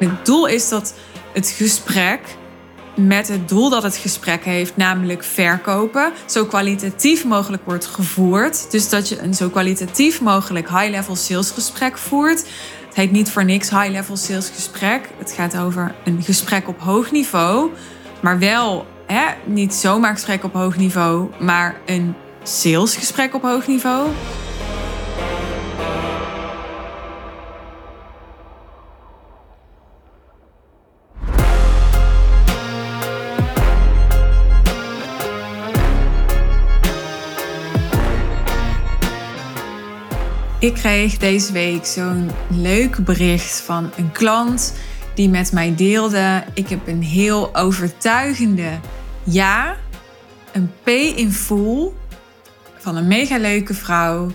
Het doel is dat het gesprek met het doel dat het gesprek heeft, namelijk verkopen, zo kwalitatief mogelijk wordt gevoerd. Dus dat je een zo kwalitatief mogelijk high-level salesgesprek voert. Het heet niet voor niks high-level salesgesprek. Het gaat over een gesprek op hoog niveau, maar wel hè, niet zomaar gesprek op hoog niveau, maar een salesgesprek op hoog niveau. Ik kreeg deze week zo'n leuk bericht van een klant die met mij deelde: ik heb een heel overtuigende ja, een P in full van een mega leuke vrouw.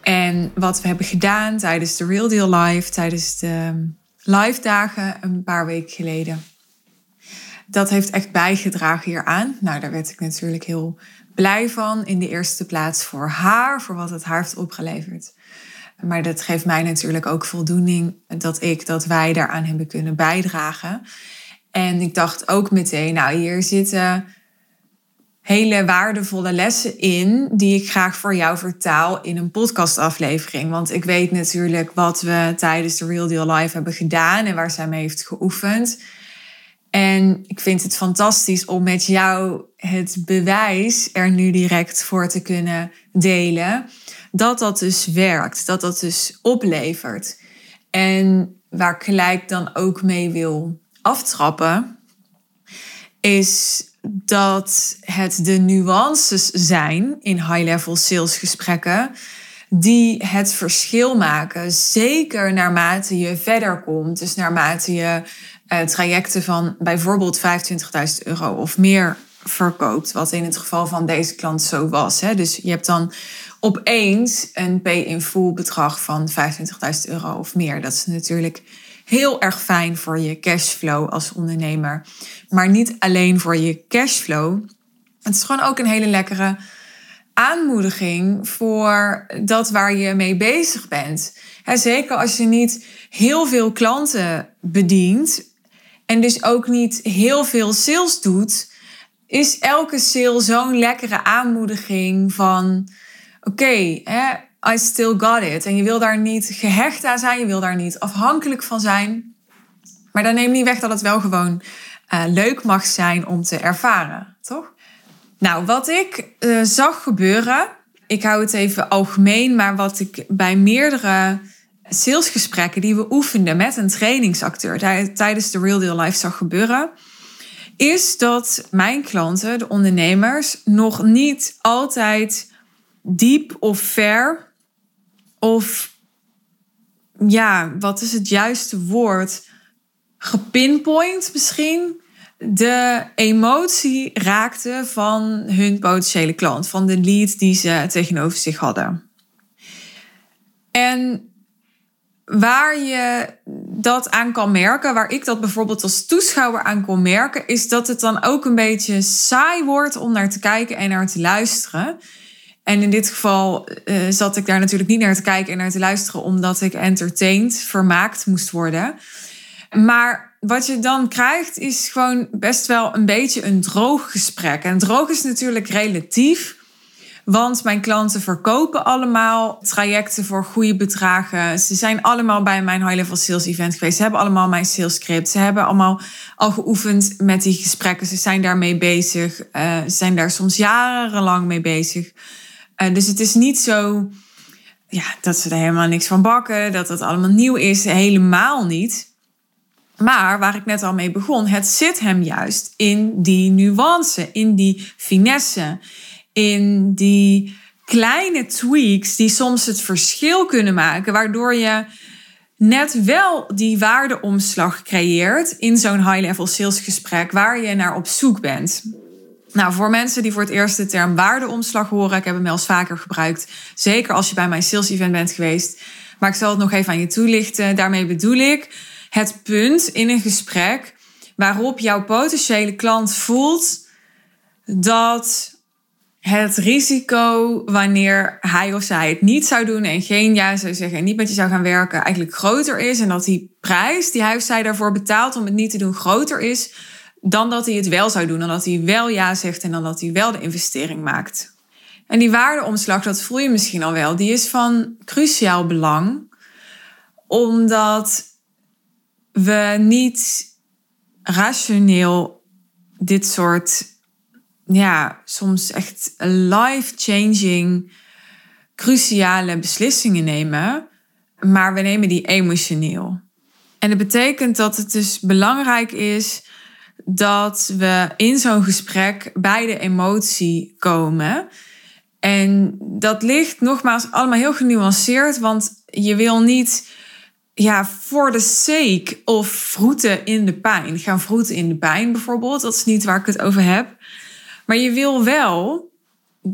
En wat we hebben gedaan tijdens de Real Deal Live, tijdens de live dagen een paar weken geleden. Dat heeft echt bijgedragen hieraan. Nou, daar werd ik natuurlijk heel blij van. In de eerste plaats voor haar, voor wat het haar heeft opgeleverd. Maar dat geeft mij natuurlijk ook voldoening dat ik, dat wij daaraan hebben kunnen bijdragen. En ik dacht ook meteen, nou hier zitten hele waardevolle lessen in die ik graag voor jou vertaal in een podcastaflevering. Want ik weet natuurlijk wat we tijdens de Real Deal Live hebben gedaan en waar zij mee heeft geoefend. En ik vind het fantastisch om met jou het bewijs er nu direct voor te kunnen delen. Dat dat dus werkt, dat dat dus oplevert. En waar ik gelijk dan ook mee wil aftrappen, is dat het de nuances zijn in high-level salesgesprekken die het verschil maken. Zeker naarmate je verder komt. Dus naarmate je uh, trajecten van bijvoorbeeld 25.000 euro of meer verkoopt. Wat in het geval van deze klant zo was. Hè. Dus je hebt dan opeens een pay-in-full bedrag van 25.000 euro of meer. Dat is natuurlijk heel erg fijn voor je cashflow als ondernemer. Maar niet alleen voor je cashflow. Het is gewoon ook een hele lekkere aanmoediging voor dat waar je mee bezig bent. zeker als je niet heel veel klanten bedient en dus ook niet heel veel sales doet, is elke sale zo'n lekkere aanmoediging van oké, okay, I still got it. En je wil daar niet gehecht aan zijn, je wil daar niet afhankelijk van zijn. Maar dat neemt niet weg dat het wel gewoon uh, leuk mag zijn om te ervaren, toch? Nou, wat ik uh, zag gebeuren, ik hou het even algemeen, maar wat ik bij meerdere salesgesprekken die we oefenden met een trainingsacteur tijdens de Real Deal Life zag gebeuren, is dat mijn klanten, de ondernemers, nog niet altijd diep of ver of ja, wat is het juiste woord? Gepinpoint misschien. De emotie raakte van hun potentiële klant, van de lead die ze tegenover zich hadden. En waar je dat aan kan merken, waar ik dat bijvoorbeeld als toeschouwer aan kon merken, is dat het dan ook een beetje saai wordt om naar te kijken en naar te luisteren. En in dit geval uh, zat ik daar natuurlijk niet naar te kijken en naar te luisteren, omdat ik entertained, vermaakt moest worden. Maar wat je dan krijgt, is gewoon best wel een beetje een droog gesprek. En droog is natuurlijk relatief. Want mijn klanten verkopen allemaal trajecten voor goede bedragen. Ze zijn allemaal bij mijn high-level sales event geweest. Ze hebben allemaal mijn sales script. Ze hebben allemaal al geoefend met die gesprekken. Ze zijn daarmee bezig. Uh, ze zijn daar soms jarenlang mee bezig. Uh, dus het is niet zo ja, dat ze er helemaal niks van bakken, dat het allemaal nieuw is. Helemaal niet. Maar waar ik net al mee begon, het zit hem juist in die nuance, in die finesse, in die kleine tweaks die soms het verschil kunnen maken, waardoor je net wel die waardeomslag creëert in zo'n high-level salesgesprek waar je naar op zoek bent. Nou, voor mensen die voor het eerst de term waardeomslag horen, ik heb hem wel eens vaker gebruikt. Zeker als je bij mijn sales event bent geweest. Maar ik zal het nog even aan je toelichten. Daarmee bedoel ik het punt in een gesprek waarop jouw potentiële klant voelt dat het risico wanneer hij of zij het niet zou doen en geen ja zou zeggen en niet met je zou gaan werken, eigenlijk groter is. En dat die prijs die hij of zij daarvoor betaalt om het niet te doen groter is dan dat hij het wel zou doen. Dan dat hij wel ja zegt en dan dat hij wel de investering maakt. En die waardeomslag, dat voel je misschien al wel, die is van cruciaal belang. Omdat we niet rationeel dit soort ja, soms echt life-changing, cruciale beslissingen nemen, maar we nemen die emotioneel. En dat betekent dat het dus belangrijk is dat we in zo'n gesprek bij de emotie komen. En dat ligt nogmaals allemaal heel genuanceerd, want je wil niet ja, voor de sake of vroeten in de pijn. Gaan vroeten in de pijn bijvoorbeeld, dat is niet waar ik het over heb. Maar je wil wel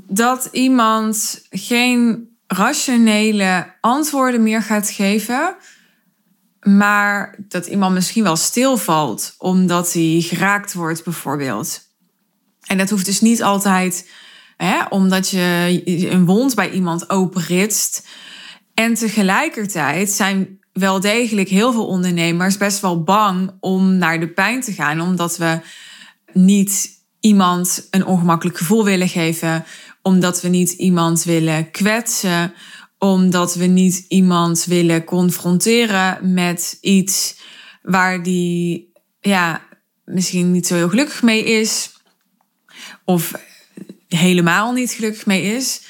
dat iemand geen rationele antwoorden meer gaat geven. Maar dat iemand misschien wel stilvalt omdat hij geraakt wordt, bijvoorbeeld. En dat hoeft dus niet altijd hè, omdat je een wond bij iemand openritst. En tegelijkertijd zijn wel degelijk heel veel ondernemers best wel bang om naar de pijn te gaan, omdat we niet iemand een ongemakkelijk gevoel willen geven, omdat we niet iemand willen kwetsen, omdat we niet iemand willen confronteren met iets waar die ja, misschien niet zo heel gelukkig mee is, of helemaal niet gelukkig mee is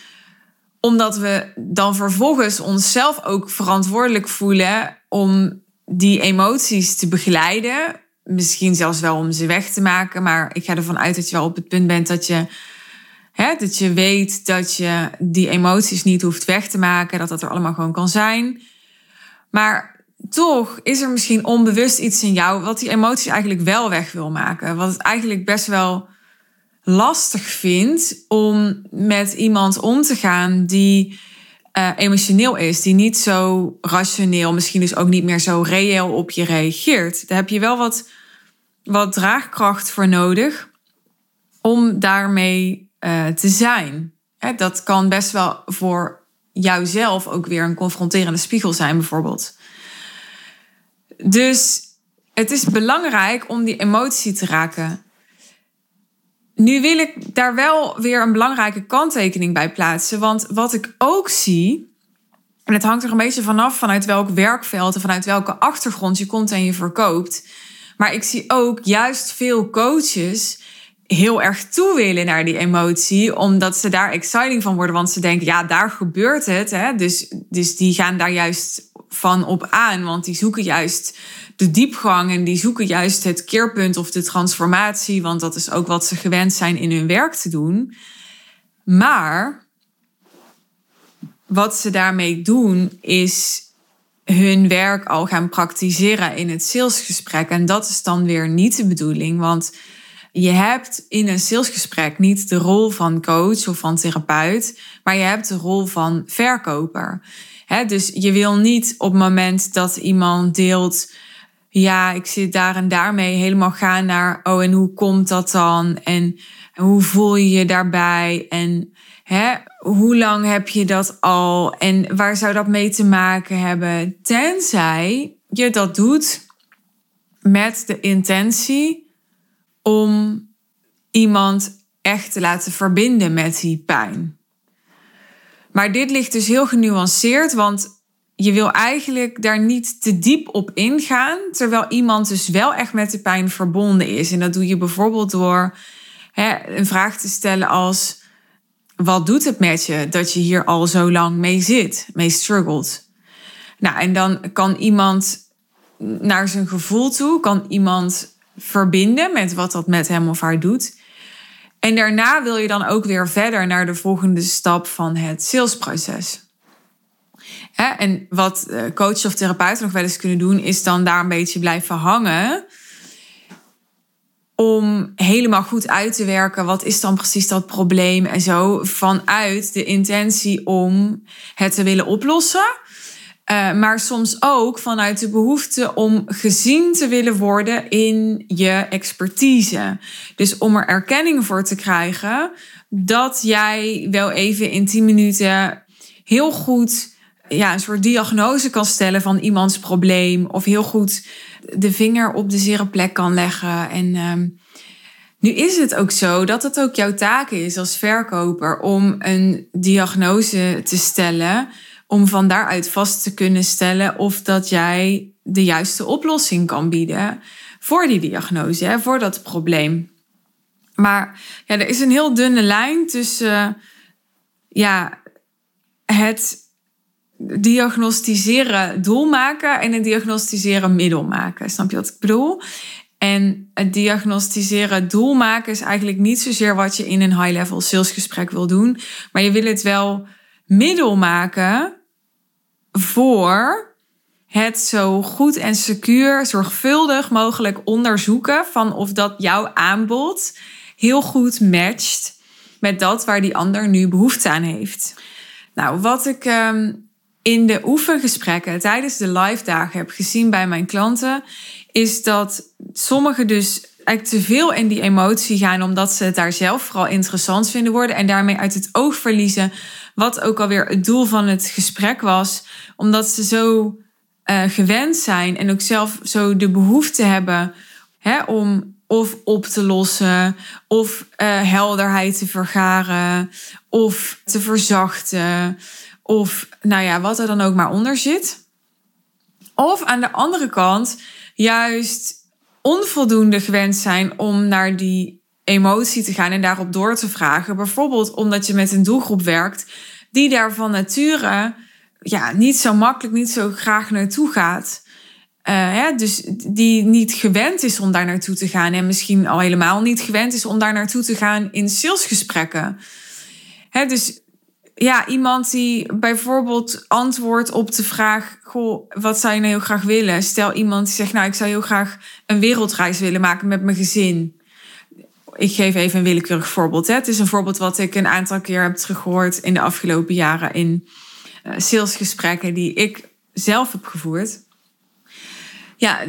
omdat we dan vervolgens onszelf ook verantwoordelijk voelen om die emoties te begeleiden misschien zelfs wel om ze weg te maken. Maar ik ga ervan uit dat je wel op het punt bent dat je, hè, dat je weet dat je die emoties niet hoeft weg te maken. Dat dat er allemaal gewoon kan zijn. Maar toch is er misschien onbewust iets in jou wat die emoties eigenlijk wel weg wil maken. Wat het eigenlijk best wel lastig vindt om met iemand om te gaan die uh, emotioneel is, die niet zo rationeel, misschien dus ook niet meer zo reëel op je reageert. Daar heb je wel wat wat draagkracht voor nodig om daarmee uh, te zijn. Hè, dat kan best wel voor jouzelf ook weer een confronterende spiegel zijn, bijvoorbeeld. Dus het is belangrijk om die emotie te raken. Nu wil ik daar wel weer een belangrijke kanttekening bij plaatsen. Want wat ik ook zie, en het hangt er een beetje vanaf vanuit welk werkveld en vanuit welke achtergrond je komt en je verkoopt maar ik zie ook juist veel coaches heel erg toe willen naar die emotie, omdat ze daar exciting van worden. Want ze denken, ja, daar gebeurt het. Hè? Dus, dus die gaan daar juist van op aan, want die zoeken juist de diepgang en die zoeken juist het keerpunt of de transformatie, want dat is ook wat ze gewend zijn in hun werk te doen. Maar wat ze daarmee doen is hun werk al gaan praktiseren in het salesgesprek. En dat is dan weer niet de bedoeling, want je hebt in een salesgesprek niet de rol van coach of van therapeut, maar je hebt de rol van verkoper. dus je wil niet op het moment dat iemand deelt, ja, ik zit daar en daarmee helemaal gaan naar, oh en hoe komt dat dan? En hoe voel je je daarbij? En Hè, hoe lang heb je dat al en waar zou dat mee te maken hebben? Tenzij je dat doet met de intentie om iemand echt te laten verbinden met die pijn. Maar dit ligt dus heel genuanceerd, want je wil eigenlijk daar niet te diep op ingaan, terwijl iemand dus wel echt met de pijn verbonden is. En dat doe je bijvoorbeeld door hè, een vraag te stellen als wat doet het met je dat je hier al zo lang mee zit, mee struggelt? Nou, en dan kan iemand naar zijn gevoel toe, kan iemand verbinden met wat dat met hem of haar doet. En daarna wil je dan ook weer verder naar de volgende stap van het salesproces. En wat eh, coaches of therapeuten nog wel eens kunnen doen, is dan daar een beetje blijven hangen om helemaal goed uit te werken. Wat is dan precies dat probleem en zo. Vanuit de intentie om het te willen oplossen. Uh, maar soms ook vanuit de behoefte om gezien te willen worden in je expertise. Dus om er erkenning voor te krijgen dat jij wel even in 10 minuten heel goed ja, een soort diagnose kan stellen van iemands probleem. Of heel goed de vinger op de zere plek kan leggen. En ehm, nu is het ook zo dat het ook jouw taak is als verkoper om een diagnose te stellen. Om van daaruit vast te kunnen stellen of dat jij de juiste oplossing kan bieden voor die diagnose, hè, voor dat probleem. Maar ja, er is een heel dunne lijn tussen ja, het diagnostiseren doel maken en het diagnostiseren middel maken. Snap je wat ik bedoel? En het diagnostiseren doel maken is eigenlijk niet zozeer wat je in een high-level salesgesprek wil doen, maar je wil het wel middel maken voor het zo goed en secuur, zorgvuldig mogelijk onderzoeken van of dat jouw aanbod heel goed matcht met dat waar die ander nu behoefte aan heeft. Nou, wat ik ehm, in de oefengesprekken tijdens de live dagen heb gezien bij mijn klanten, is dat sommigen dus eigenlijk te veel in die emotie gaan, omdat ze het daar zelf vooral interessant vinden worden en daarmee uit het oog verliezen wat ook alweer het doel van het gesprek was, omdat ze zo uh, gewend zijn en ook zelf zo de behoefte hebben hè, om of op te lossen, of uh, helderheid te vergaren, of te verzachten, of nou ja, wat er dan ook maar onder zit. Of aan de andere kant juist onvoldoende gewend zijn om naar die emotie te gaan en daarop door te vragen. Bijvoorbeeld omdat je met een doelgroep werkt die daar van nature ja, niet zo makkelijk, niet zo graag naartoe gaat. Uh, dus die niet gewend is om daar naartoe te gaan en misschien al helemaal niet gewend is om daar naartoe te gaan in salesgesprekken. Hè, dus ja, iemand die bijvoorbeeld antwoordt op de vraag: Goh, wat zou je nou heel graag willen? Stel iemand die zegt: Nou, ik zou heel graag een wereldreis willen maken met mijn gezin. Ik geef even een willekeurig voorbeeld. Hè. Het is een voorbeeld wat ik een aantal keer heb teruggehoord in de afgelopen jaren in uh, salesgesprekken die ik zelf heb gevoerd. Ja,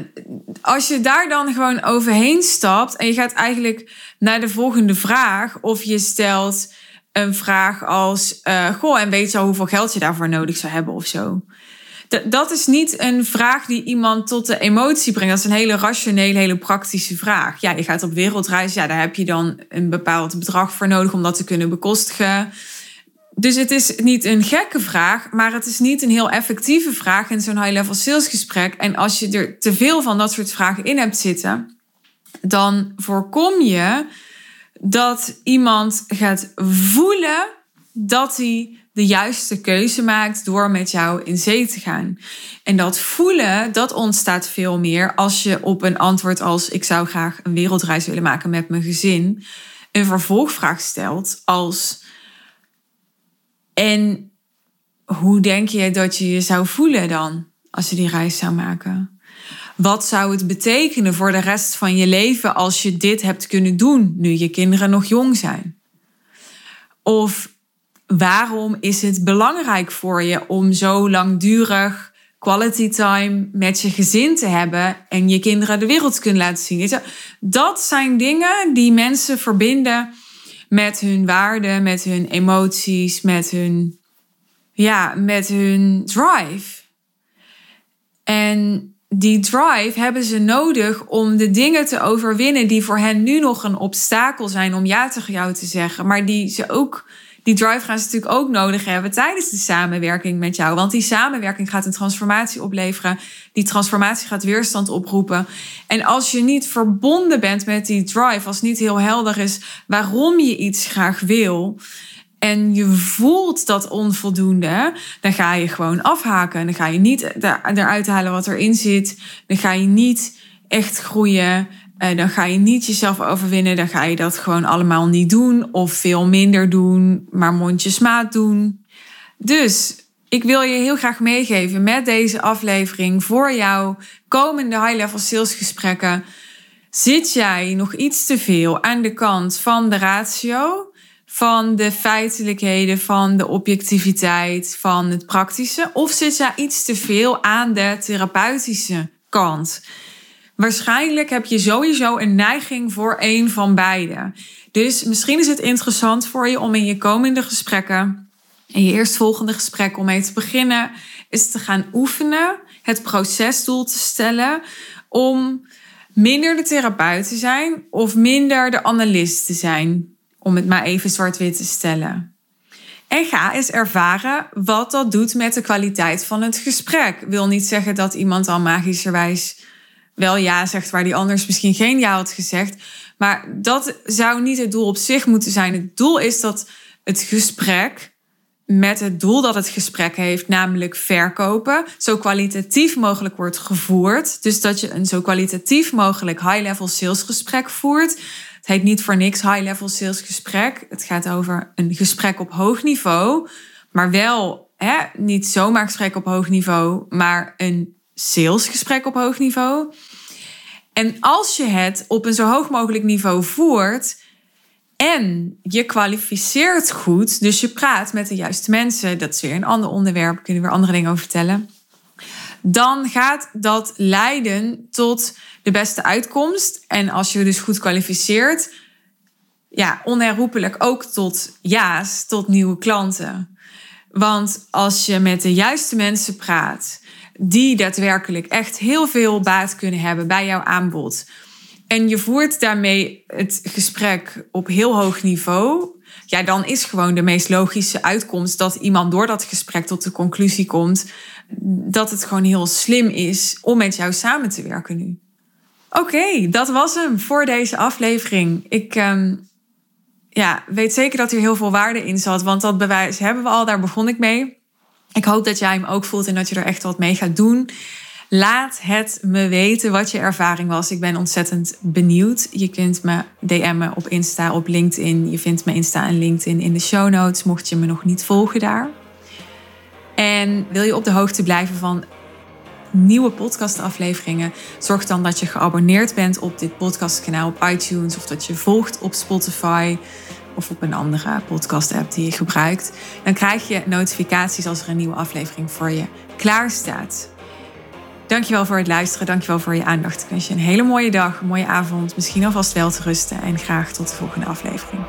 als je daar dan gewoon overheen stapt en je gaat eigenlijk naar de volgende vraag, of je stelt een vraag als: uh, Goh, en weet je al hoeveel geld je daarvoor nodig zou hebben of zo? dat is niet een vraag die iemand tot de emotie brengt. Dat is een hele rationele, hele praktische vraag. Ja, je gaat op wereldreis. Ja, daar heb je dan een bepaald bedrag voor nodig om dat te kunnen bekostigen. Dus het is niet een gekke vraag, maar het is niet een heel effectieve vraag in zo'n high-level salesgesprek. En als je er te veel van dat soort vragen in hebt zitten, dan voorkom je dat iemand gaat voelen dat hij de juiste keuze maakt door met jou in zee te gaan. En dat voelen, dat ontstaat veel meer als je op een antwoord als ik zou graag een wereldreis willen maken met mijn gezin, een vervolgvraag stelt als en hoe denk je dat je je zou voelen dan als je die reis zou maken? Wat zou het betekenen voor de rest van je leven als je dit hebt kunnen doen nu je kinderen nog jong zijn? Of waarom is het belangrijk voor je om zo langdurig quality time met je gezin te hebben en je kinderen de wereld kunnen laten zien? Dat zijn dingen die mensen verbinden met hun waarden, met hun emoties, met hun, ja, met hun drive. En die drive hebben ze nodig om de dingen te overwinnen die voor hen nu nog een obstakel zijn om ja tegen jou te zeggen, maar die ze ook die drive gaan ze natuurlijk ook nodig hebben tijdens de samenwerking met jou. Want die samenwerking gaat een transformatie opleveren. Die transformatie gaat weerstand oproepen. En als je niet verbonden bent met die drive, als niet heel helder is waarom je iets graag wil. En je voelt dat onvoldoende, dan ga je gewoon afhaken. Dan ga je niet eruit halen wat erin zit. Dan ga je niet echt groeien. Uh, dan ga je niet jezelf overwinnen. Dan ga je dat gewoon allemaal niet doen. Of veel minder doen, maar mondjesmaat doen. Dus ik wil je heel graag meegeven met deze aflevering voor jouw komende high-level salesgesprekken. Zit jij nog iets te veel aan de kant van de ratio, van de feitelijkheden, van de objectiviteit, van het praktische? Of zit jij iets te veel aan de therapeutische kant? Waarschijnlijk heb je sowieso een neiging voor een van beide. Dus misschien is het interessant voor je om in je komende gesprekken, in je eerstvolgende gesprek om mee te beginnen, is te gaan oefenen, het procesdoel te stellen om minder de therapeut te zijn of minder de analist te zijn, om het maar even zwart-wit te stellen. En ga eens ervaren wat dat doet met de kwaliteit van het gesprek. Wil niet zeggen dat iemand al magischerwijs wel ja zegt waar die anders misschien geen ja had gezegd. Maar dat zou niet het doel op zich moeten zijn. Het doel is dat het gesprek met het doel dat het gesprek heeft, namelijk verkopen, zo kwalitatief mogelijk wordt gevoerd. Dus dat je een zo kwalitatief mogelijk high-level salesgesprek voert. Het heet niet voor niks high-level salesgesprek. Het gaat over een gesprek op hoog niveau, maar wel hè, niet zomaar gesprek op hoog niveau, maar een salesgesprek op hoog niveau. En als je het op een zo hoog mogelijk niveau voert en je kwalificeert goed, dus je praat met de juiste mensen, dat is weer een ander onderwerp, kunnen we weer andere dingen over vertellen. Dan gaat dat leiden tot de beste uitkomst. En als je dus goed kwalificeert, ja, onherroepelijk ook tot ja's, tot nieuwe klanten. Want als je met de juiste mensen praat, die daadwerkelijk echt heel veel baat kunnen hebben bij jouw aanbod. En je voert daarmee het gesprek op heel hoog niveau. Ja, dan is gewoon de meest logische uitkomst dat iemand door dat gesprek tot de conclusie komt dat het gewoon heel slim is om met jou samen te werken nu. Oké, dat was hem voor deze aflevering. Ik ehm, ja, weet zeker dat er heel veel waarde in zat, want dat bewijs hebben we al, daar begon ik mee. Ik hoop dat jij hem ook voelt en dat je er echt wat mee gaat doen. Laat het me weten wat je ervaring was. Ik ben ontzettend benieuwd. Je kunt me DM'en op Insta, op LinkedIn. Je vindt me Insta en LinkedIn in de show notes, mocht je me nog niet volgen daar. En wil je op de hoogte blijven van nieuwe podcastafleveringen? Zorg dan dat je geabonneerd bent op dit podcastkanaal op iTunes of dat je volgt op Spotify of op een andere podcast-app die je gebruikt. Dan krijg je notificaties als er een nieuwe aflevering voor je klaar staat. Dankjewel voor het luisteren. Dankjewel voor je aandacht. Ik wens je een hele mooie dag, een mooie avond. Misschien alvast wel te rusten. En graag tot de volgende aflevering.